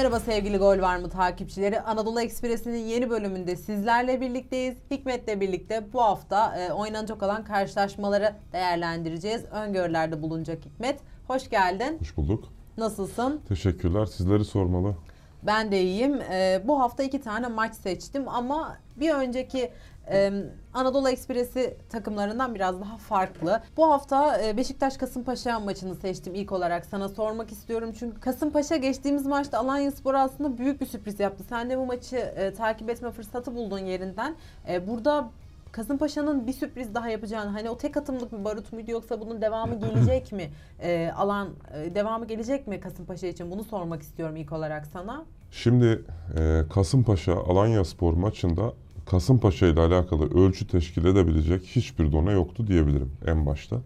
Merhaba sevgili Gol Var mı takipçileri. Anadolu Ekspresi'nin yeni bölümünde sizlerle birlikteyiz. Hikmet'le birlikte bu hafta e, oynanacak olan karşılaşmaları değerlendireceğiz. Öngörülerde bulunacak Hikmet. Hoş geldin. Hoş bulduk. Nasılsın? Teşekkürler. Sizleri sormalı. Ben de iyiyim. E, bu hafta iki tane maç seçtim ama bir önceki e, Anadolu Ekspresi takımlarından biraz daha farklı. Bu hafta e, Beşiktaş Kasımpaşa maçını seçtim ilk olarak sana sormak istiyorum. Çünkü Kasımpaşa geçtiğimiz maçta Alanya Spor aslında büyük bir sürpriz yaptı. Sen de bu maçı e, takip etme fırsatı buldun yerinden. E, burada Kasımpaşa'nın bir sürpriz daha yapacağını hani o tek atımlık bir barut muydu yoksa bunun devamı gelecek mi? E, alan e, devamı gelecek mi Kasımpaşa için? Bunu sormak istiyorum ilk olarak sana. Şimdi e, Kasımpaşa Alanya Spor maçında Kasımpaşa ile alakalı ölçü teşkil edebilecek hiçbir dona yoktu diyebilirim en başta.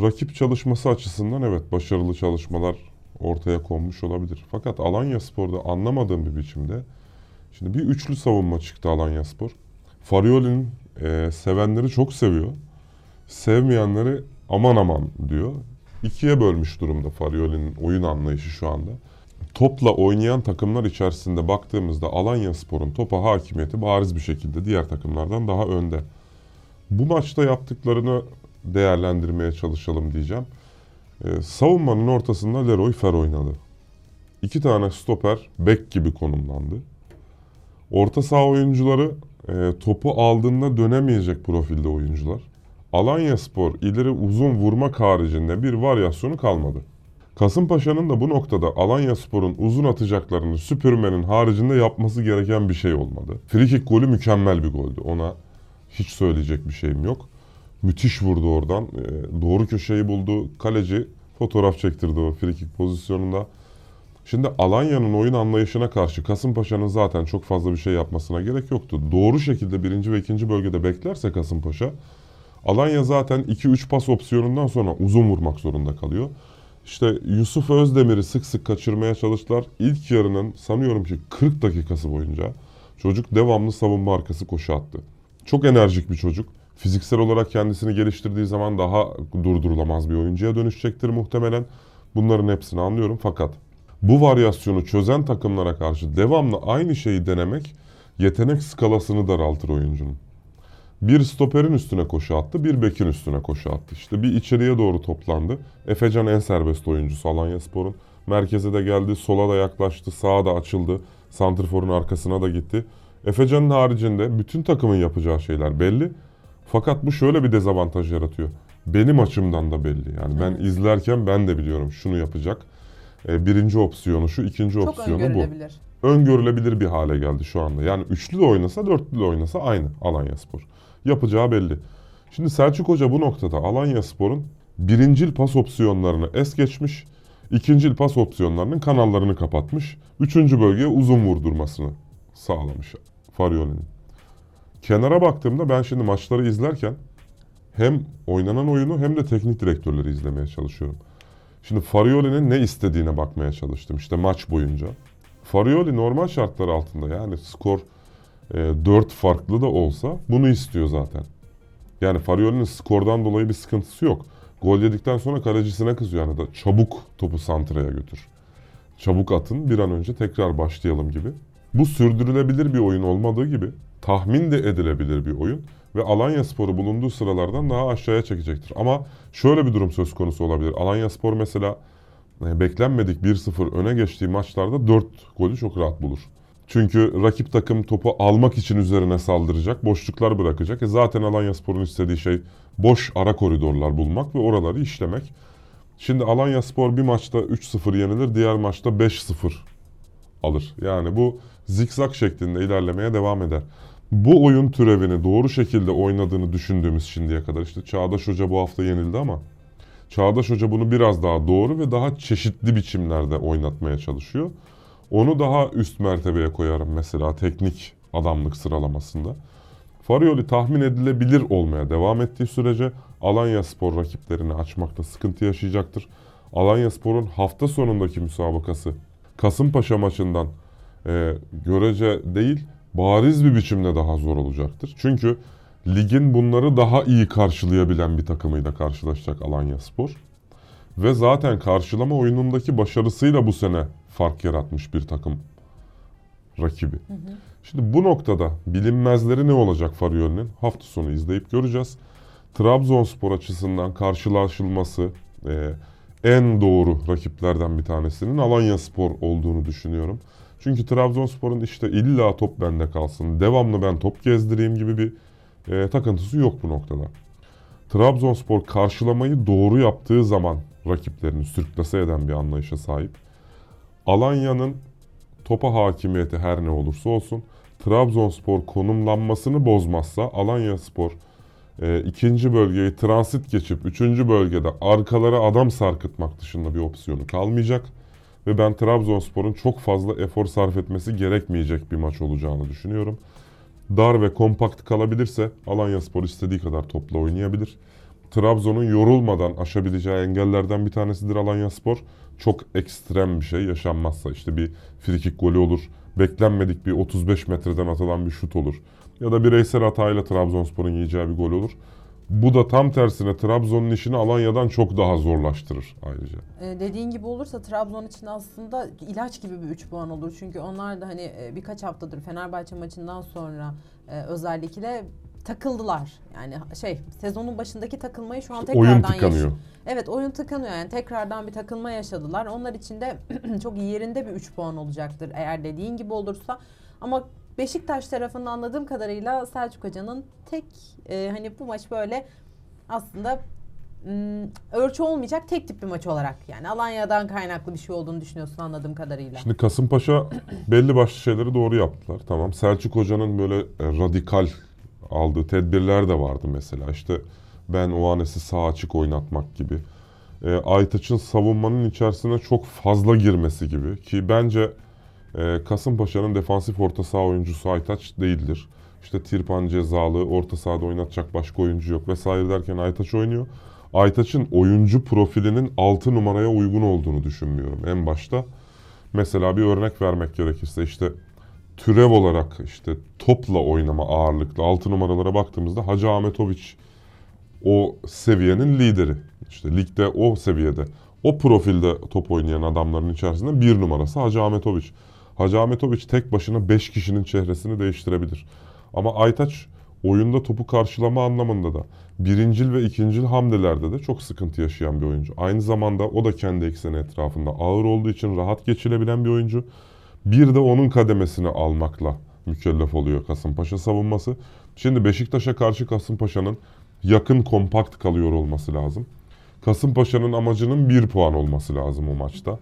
Rakip çalışması açısından evet başarılı çalışmalar ortaya konmuş olabilir. Fakat Alanya Spor'da anlamadığım bir biçimde şimdi bir üçlü savunma çıktı Alanya Spor. Farioli'nin e, sevenleri çok seviyor. Sevmeyenleri aman aman diyor. İkiye bölmüş durumda Farioli'nin oyun anlayışı şu anda. Topla oynayan takımlar içerisinde baktığımızda Alanya Spor'un topa hakimiyeti bariz bir şekilde diğer takımlardan daha önde. Bu maçta yaptıklarını değerlendirmeye çalışalım diyeceğim. Ee, savunmanın ortasında Leroy Fer oynadı. İki tane stoper bek gibi konumlandı. Orta saha oyuncuları e, topu aldığında dönemeyecek profilde oyuncular. Alanya Spor ileri uzun vurmak haricinde bir varyasyonu kalmadı. Kasımpaşa'nın da bu noktada Alanya Spor'un uzun atacaklarını süpürmenin haricinde yapması gereken bir şey olmadı. Frikik golü mükemmel bir goldü. Ona hiç söyleyecek bir şeyim yok. Müthiş vurdu oradan. Ee, doğru köşeyi buldu. Kaleci fotoğraf çektirdi o frikik pozisyonunda. Şimdi Alanya'nın oyun anlayışına karşı Kasımpaşa'nın zaten çok fazla bir şey yapmasına gerek yoktu. Doğru şekilde birinci ve ikinci bölgede beklerse Kasımpaşa, Alanya zaten 2-3 pas opsiyonundan sonra uzun vurmak zorunda kalıyor. İşte Yusuf Özdemir'i sık sık kaçırmaya çalıştılar. İlk yarının sanıyorum ki 40 dakikası boyunca çocuk devamlı savunma arkası koşu attı. Çok enerjik bir çocuk. Fiziksel olarak kendisini geliştirdiği zaman daha durdurulamaz bir oyuncuya dönüşecektir muhtemelen. Bunların hepsini anlıyorum fakat bu varyasyonu çözen takımlara karşı devamlı aynı şeyi denemek yetenek skalasını daraltır oyuncunun. Bir stoperin üstüne koşu attı, bir bekin üstüne koşu attı. İşte bir içeriye doğru toplandı. Efecan en serbest oyuncusu Alanya Spor'un. Merkeze de geldi, sola da yaklaştı, sağa da açıldı. Santrfor'un arkasına da gitti. Efecan'ın haricinde bütün takımın yapacağı şeyler belli. Fakat bu şöyle bir dezavantaj yaratıyor. Benim açımdan da belli. Yani ben izlerken ben de biliyorum şunu yapacak. Ee, Birinci opsiyonu şu, ikinci Çok opsiyonu bu öngörülebilir bir hale geldi şu anda. Yani üçlü de oynasa, dörtlü de oynasa aynı Alanya Spor. Yapacağı belli. Şimdi Selçuk Hoca bu noktada Alanya Spor'un birincil pas opsiyonlarını es geçmiş, ikincil pas opsiyonlarının kanallarını kapatmış, üçüncü bölgeye uzun vurdurmasını sağlamış Farioli'nin. Kenara baktığımda ben şimdi maçları izlerken hem oynanan oyunu hem de teknik direktörleri izlemeye çalışıyorum. Şimdi Farioli'nin ne istediğine bakmaya çalıştım işte maç boyunca. Farioli normal şartlar altında yani skor 4 farklı da olsa bunu istiyor zaten. Yani Farioli'nin skordan dolayı bir sıkıntısı yok. Gol yedikten sonra kalecisine kızıyor yani da çabuk topu santraya götür. Çabuk atın bir an önce tekrar başlayalım gibi. Bu sürdürülebilir bir oyun olmadığı gibi tahmin de edilebilir bir oyun ve Alanya Spor'u bulunduğu sıralardan daha aşağıya çekecektir. Ama şöyle bir durum söz konusu olabilir. Alanya Spor mesela e, beklenmedik 1-0 öne geçtiği maçlarda 4 golü çok rahat bulur. Çünkü rakip takım topu almak için üzerine saldıracak, boşluklar bırakacak. E zaten Alanya Spor'un istediği şey boş ara koridorlar bulmak ve oraları işlemek. Şimdi Alanya Spor bir maçta 3-0 yenilir, diğer maçta 5-0 alır. Yani bu zikzak şeklinde ilerlemeye devam eder. Bu oyun türevini doğru şekilde oynadığını düşündüğümüz şimdiye kadar işte Çağdaş Hoca bu hafta yenildi ama Çağdaş Hoca bunu biraz daha doğru ve daha çeşitli biçimlerde oynatmaya çalışıyor. Onu daha üst mertebeye koyarım mesela teknik adamlık sıralamasında. Farioli tahmin edilebilir olmaya devam ettiği sürece Alanya Spor rakiplerini açmakta sıkıntı yaşayacaktır. Alanya Spor'un hafta sonundaki müsabakası Kasımpaşa maçından e, görece değil bariz bir biçimde daha zor olacaktır. Çünkü ligin bunları daha iyi karşılayabilen bir takımıyla karşılaşacak Alanya Spor. Ve zaten karşılama oyunundaki başarısıyla bu sene fark yaratmış bir takım rakibi. Şimdi bu noktada bilinmezleri ne olacak Fariyoli'nin? Hafta sonu izleyip göreceğiz. Trabzonspor açısından karşılaşılması e, en doğru rakiplerden bir tanesinin Alanya Spor olduğunu düşünüyorum. Çünkü Trabzonspor'un işte illa top bende kalsın, devamlı ben top gezdireyim gibi bir e, takıntısı yok bu noktada. Trabzonspor karşılamayı doğru yaptığı zaman rakiplerini sürklase eden bir anlayışa sahip. Alanya'nın topa hakimiyeti her ne olursa olsun Trabzonspor konumlanmasını bozmazsa Alanya Spor e, ikinci bölgeyi transit geçip üçüncü bölgede arkalara adam sarkıtmak dışında bir opsiyonu kalmayacak. Ve ben Trabzonspor'un çok fazla efor sarf etmesi gerekmeyecek bir maç olacağını düşünüyorum. Dar ve kompakt kalabilirse Alanya Spor istediği kadar topla oynayabilir. Trabzon'un yorulmadan aşabileceği engellerden bir tanesidir Alanya Spor. Çok ekstrem bir şey yaşanmazsa işte bir frikik golü olur. Beklenmedik bir 35 metreden atılan bir şut olur. Ya da bireysel hatayla Trabzonspor'un yiyeceği bir gol olur. Bu da tam tersine Trabzon'un işini Alanya'dan çok daha zorlaştırır ayrıca. Ee, dediğin gibi olursa Trabzon için aslında ilaç gibi bir 3 puan olur. Çünkü onlar da hani e, birkaç haftadır Fenerbahçe maçından sonra e, özellikle takıldılar. Yani şey sezonun başındaki takılmayı şu an İşte tekrardan oyun tıkanıyor. Evet oyun tıkanıyor yani tekrardan bir takılma yaşadılar. Onlar için de çok yerinde bir 3 puan olacaktır eğer dediğin gibi olursa. Ama Beşiktaş tarafında anladığım kadarıyla Selçuk Hoca'nın tek e, hani bu maç böyle aslında mm, ölçü olmayacak tek tip bir maç olarak yani Alanya'dan kaynaklı bir şey olduğunu düşünüyorsun anladığım kadarıyla. Şimdi Kasımpaşa belli başlı şeyleri doğru yaptılar. Tamam. Selçuk Hoca'nın böyle e, radikal aldığı tedbirler de vardı mesela. İşte ben o anesi sağ açık oynatmak gibi. E, Aytaç'ın savunmanın içerisine çok fazla girmesi gibi. Ki bence e, Kasımpaşa'nın defansif orta saha oyuncusu Aytaç değildir. İşte Tirpan cezalı, orta sahada oynatacak başka oyuncu yok vesaire derken Aytaç oynuyor. Aytaç'ın oyuncu profilinin 6 numaraya uygun olduğunu düşünmüyorum en başta. Mesela bir örnek vermek gerekirse işte türev olarak işte topla oynama ağırlıklı 6 numaralara baktığımızda Hacı Ahmetoviç o seviyenin lideri. İşte ligde o seviyede o profilde top oynayan adamların içerisinde bir numarası Hacı Ahmetoviç. Hacı Ahmetoviç tek başına 5 kişinin çehresini değiştirebilir. Ama Aytaç oyunda topu karşılama anlamında da birincil ve ikincil hamlelerde de çok sıkıntı yaşayan bir oyuncu. Aynı zamanda o da kendi ekseni etrafında ağır olduğu için rahat geçilebilen bir oyuncu. Bir de onun kademesini almakla mükellef oluyor Kasımpaşa savunması. Şimdi Beşiktaş'a karşı Kasımpaşa'nın yakın kompakt kalıyor olması lazım. Kasımpaşa'nın amacının 1 puan olması lazım o maçta.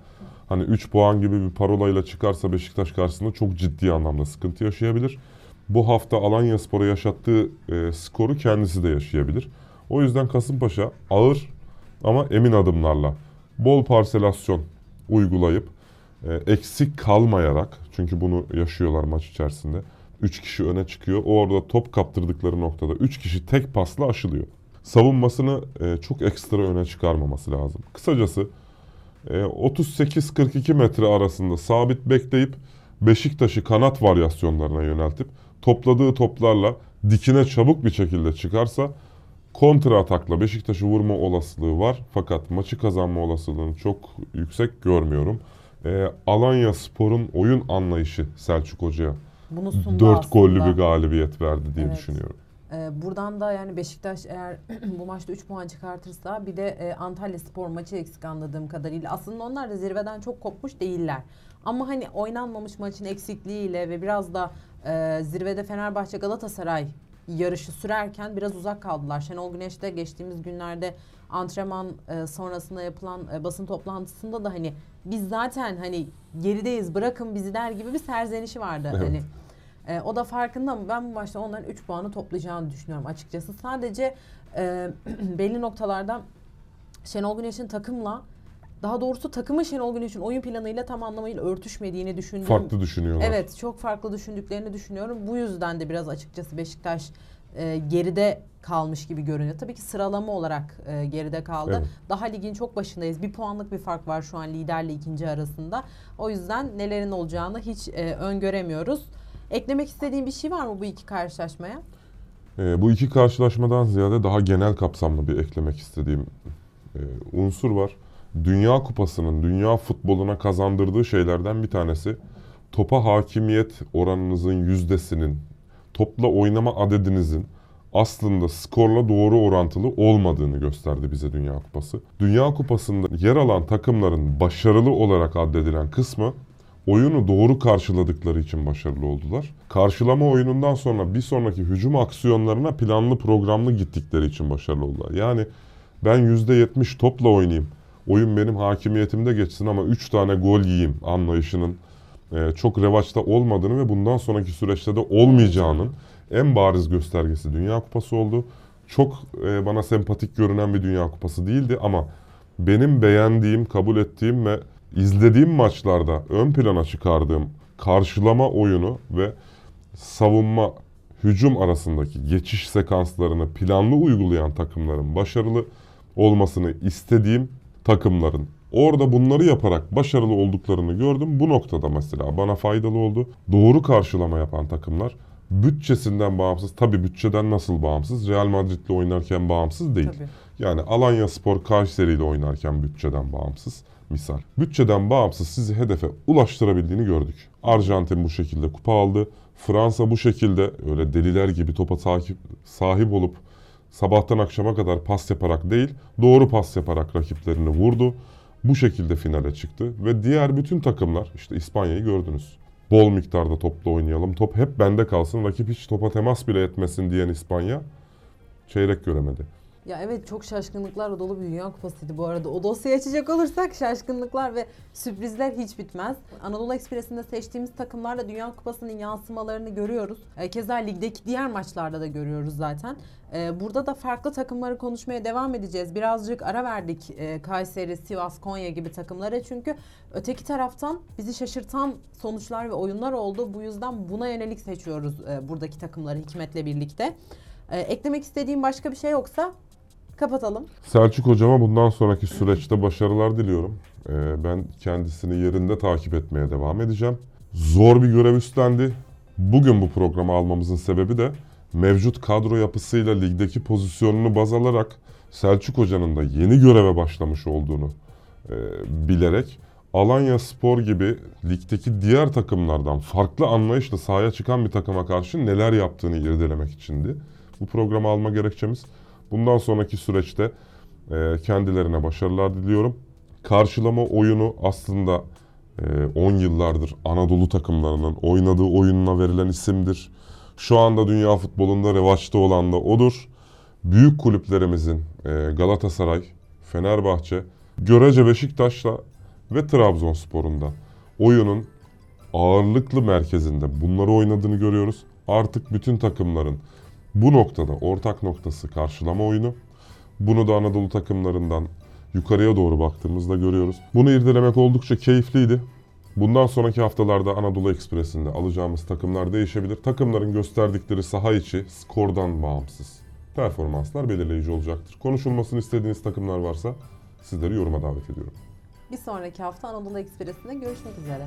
Hani 3 puan gibi bir parolayla çıkarsa Beşiktaş karşısında çok ciddi anlamda sıkıntı yaşayabilir. Bu hafta Alanya Spor'a yaşattığı e, skoru kendisi de yaşayabilir. O yüzden Kasımpaşa ağır ama emin adımlarla bol parselasyon uygulayıp eksik kalmayarak çünkü bunu yaşıyorlar maç içerisinde. 3 kişi öne çıkıyor. O orada top kaptırdıkları noktada 3 kişi tek pasla aşılıyor. Savunmasını e, çok ekstra öne çıkarmaması lazım. Kısacası e, 38-42 metre arasında sabit bekleyip Beşiktaş'ı kanat varyasyonlarına yöneltip topladığı toplarla dikine çabuk bir şekilde çıkarsa kontra atakla Beşiktaş'ı vurma olasılığı var. Fakat maçı kazanma olasılığını çok yüksek görmüyorum. E, Alanya Spor'un oyun anlayışı Selçuk Hoca'ya Bunu sundu 4 aslında. gollü bir galibiyet verdi diye Evet. düşünüyorum. Ee, buradan da yani Beşiktaş eğer bu maçta 3 puan çıkartırsa bir de e, Antalya Spor maçı eksik anladığım kadarıyla. Aslında onlar da zirveden çok kopmuş değiller. Ama hani oynanmamış maçın eksikliğiyle ve biraz da e, zirvede Fenerbahçe Galatasaray yarışı sürerken biraz uzak kaldılar. Şenol Güneş de geçtiğimiz günlerde antrenman e, sonrasında yapılan e, basın toplantısında da hani biz zaten hani gerideyiz bırakın bizi der gibi bir serzenişi vardı. Evet. Hani e, o da farkında mı? Ben bu maçta onların 3 puanı toplayacağını düşünüyorum açıkçası. Sadece e, belli noktalarda Şenol Güneş'in takımla daha doğrusu takımın Şenol Güneş'in oyun planıyla tam anlamıyla örtüşmediğini düşündüğüm Farklı düşünüyorlar. Evet çok farklı düşündüklerini düşünüyorum. Bu yüzden de biraz açıkçası Beşiktaş e, geride kalmış gibi görünüyor. Tabii ki sıralama olarak e, geride kaldı. Evet. Daha ligin çok başındayız. Bir puanlık bir fark var şu an liderle ikinci arasında. O yüzden nelerin olacağını hiç e, öngöremiyoruz. Eklemek istediğin bir şey var mı bu iki karşılaşmaya? Ee, bu iki karşılaşmadan ziyade daha genel kapsamlı bir eklemek istediğim e, unsur var. Dünya Kupası'nın dünya futboluna kazandırdığı şeylerden bir tanesi topa hakimiyet oranınızın yüzdesinin, topla oynama adedinizin aslında skorla doğru orantılı olmadığını gösterdi bize Dünya Kupası. Dünya Kupası'nda yer alan takımların başarılı olarak addedilen kısmı oyunu doğru karşıladıkları için başarılı oldular. Karşılama oyunundan sonra bir sonraki hücum aksiyonlarına planlı programlı gittikleri için başarılı oldular. Yani ben %70 topla oynayayım, oyun benim hakimiyetimde geçsin ama 3 tane gol yiyeyim anlayışının e, çok revaçta olmadığını ve bundan sonraki süreçte de olmayacağının en bariz göstergesi Dünya Kupası oldu. Çok e, bana sempatik görünen bir Dünya Kupası değildi ama benim beğendiğim, kabul ettiğim ve izlediğim maçlarda ön plana çıkardığım karşılama oyunu ve savunma hücum arasındaki geçiş sekanslarını planlı uygulayan takımların başarılı olmasını istediğim takımların orada bunları yaparak başarılı olduklarını gördüm. Bu noktada mesela bana faydalı oldu. Doğru karşılama yapan takımlar bütçesinden bağımsız, tabi bütçeden nasıl bağımsız? Real Madrid'le oynarken bağımsız değil. Tabii. Yani Alanya Spor Kayseri ile oynarken bütçeden bağımsız misal. Bütçeden bağımsız sizi hedefe ulaştırabildiğini gördük. Arjantin bu şekilde kupa aldı. Fransa bu şekilde öyle deliler gibi topa takip, sahip olup sabahtan akşama kadar pas yaparak değil, doğru pas yaparak rakiplerini vurdu. Bu şekilde finale çıktı ve diğer bütün takımlar işte İspanya'yı gördünüz. Bol miktarda topla oynayalım. Top hep bende kalsın. Rakip hiç topa temas bile etmesin diyen İspanya çeyrek göremedi. Ya evet çok şaşkınlıklarla dolu bir Dünya Kupası'ydı bu arada. O dosyayı açacak olursak şaşkınlıklar ve sürprizler hiç bitmez. Anadolu Ekspresi'nde seçtiğimiz takımlarla Dünya Kupası'nın yansımalarını görüyoruz. E, Keza ligdeki diğer maçlarda da görüyoruz zaten. E, Burada da farklı takımları konuşmaya devam edeceğiz. Birazcık ara verdik e, Kayseri, Sivas, Konya gibi takımlara. Çünkü öteki taraftan bizi şaşırtan sonuçlar ve oyunlar oldu. Bu yüzden buna yönelik seçiyoruz e, buradaki takımları Hikmet'le birlikte. E, Eklemek istediğim başka bir şey yoksa kapatalım. Selçuk hocama bundan sonraki süreçte başarılar diliyorum. Ee, ben kendisini yerinde takip etmeye devam edeceğim. Zor bir görev üstlendi. Bugün bu programı almamızın sebebi de mevcut kadro yapısıyla ligdeki pozisyonunu baz alarak Selçuk hocanın da yeni göreve başlamış olduğunu e, bilerek Alanya Spor gibi ligdeki diğer takımlardan farklı anlayışla sahaya çıkan bir takıma karşı neler yaptığını irdelemek içindi. Bu programı alma gerekçemiz. Bundan sonraki süreçte e, kendilerine başarılar diliyorum. Karşılama oyunu aslında e, 10 yıllardır Anadolu takımlarının oynadığı oyununa verilen isimdir. Şu anda dünya futbolunda revaçta olan da odur. Büyük kulüplerimizin e, Galatasaray, Fenerbahçe, görece Beşiktaş'la ve Trabzonspor'un da oyunun ağırlıklı merkezinde bunları oynadığını görüyoruz. Artık bütün takımların bu noktada ortak noktası karşılama oyunu. Bunu da Anadolu takımlarından yukarıya doğru baktığımızda görüyoruz. Bunu irdelemek oldukça keyifliydi. Bundan sonraki haftalarda Anadolu Ekspresi'nde alacağımız takımlar değişebilir. Takımların gösterdikleri saha içi skordan bağımsız performanslar belirleyici olacaktır. Konuşulmasını istediğiniz takımlar varsa sizleri yoruma davet ediyorum. Bir sonraki hafta Anadolu Ekspresi'nde görüşmek üzere.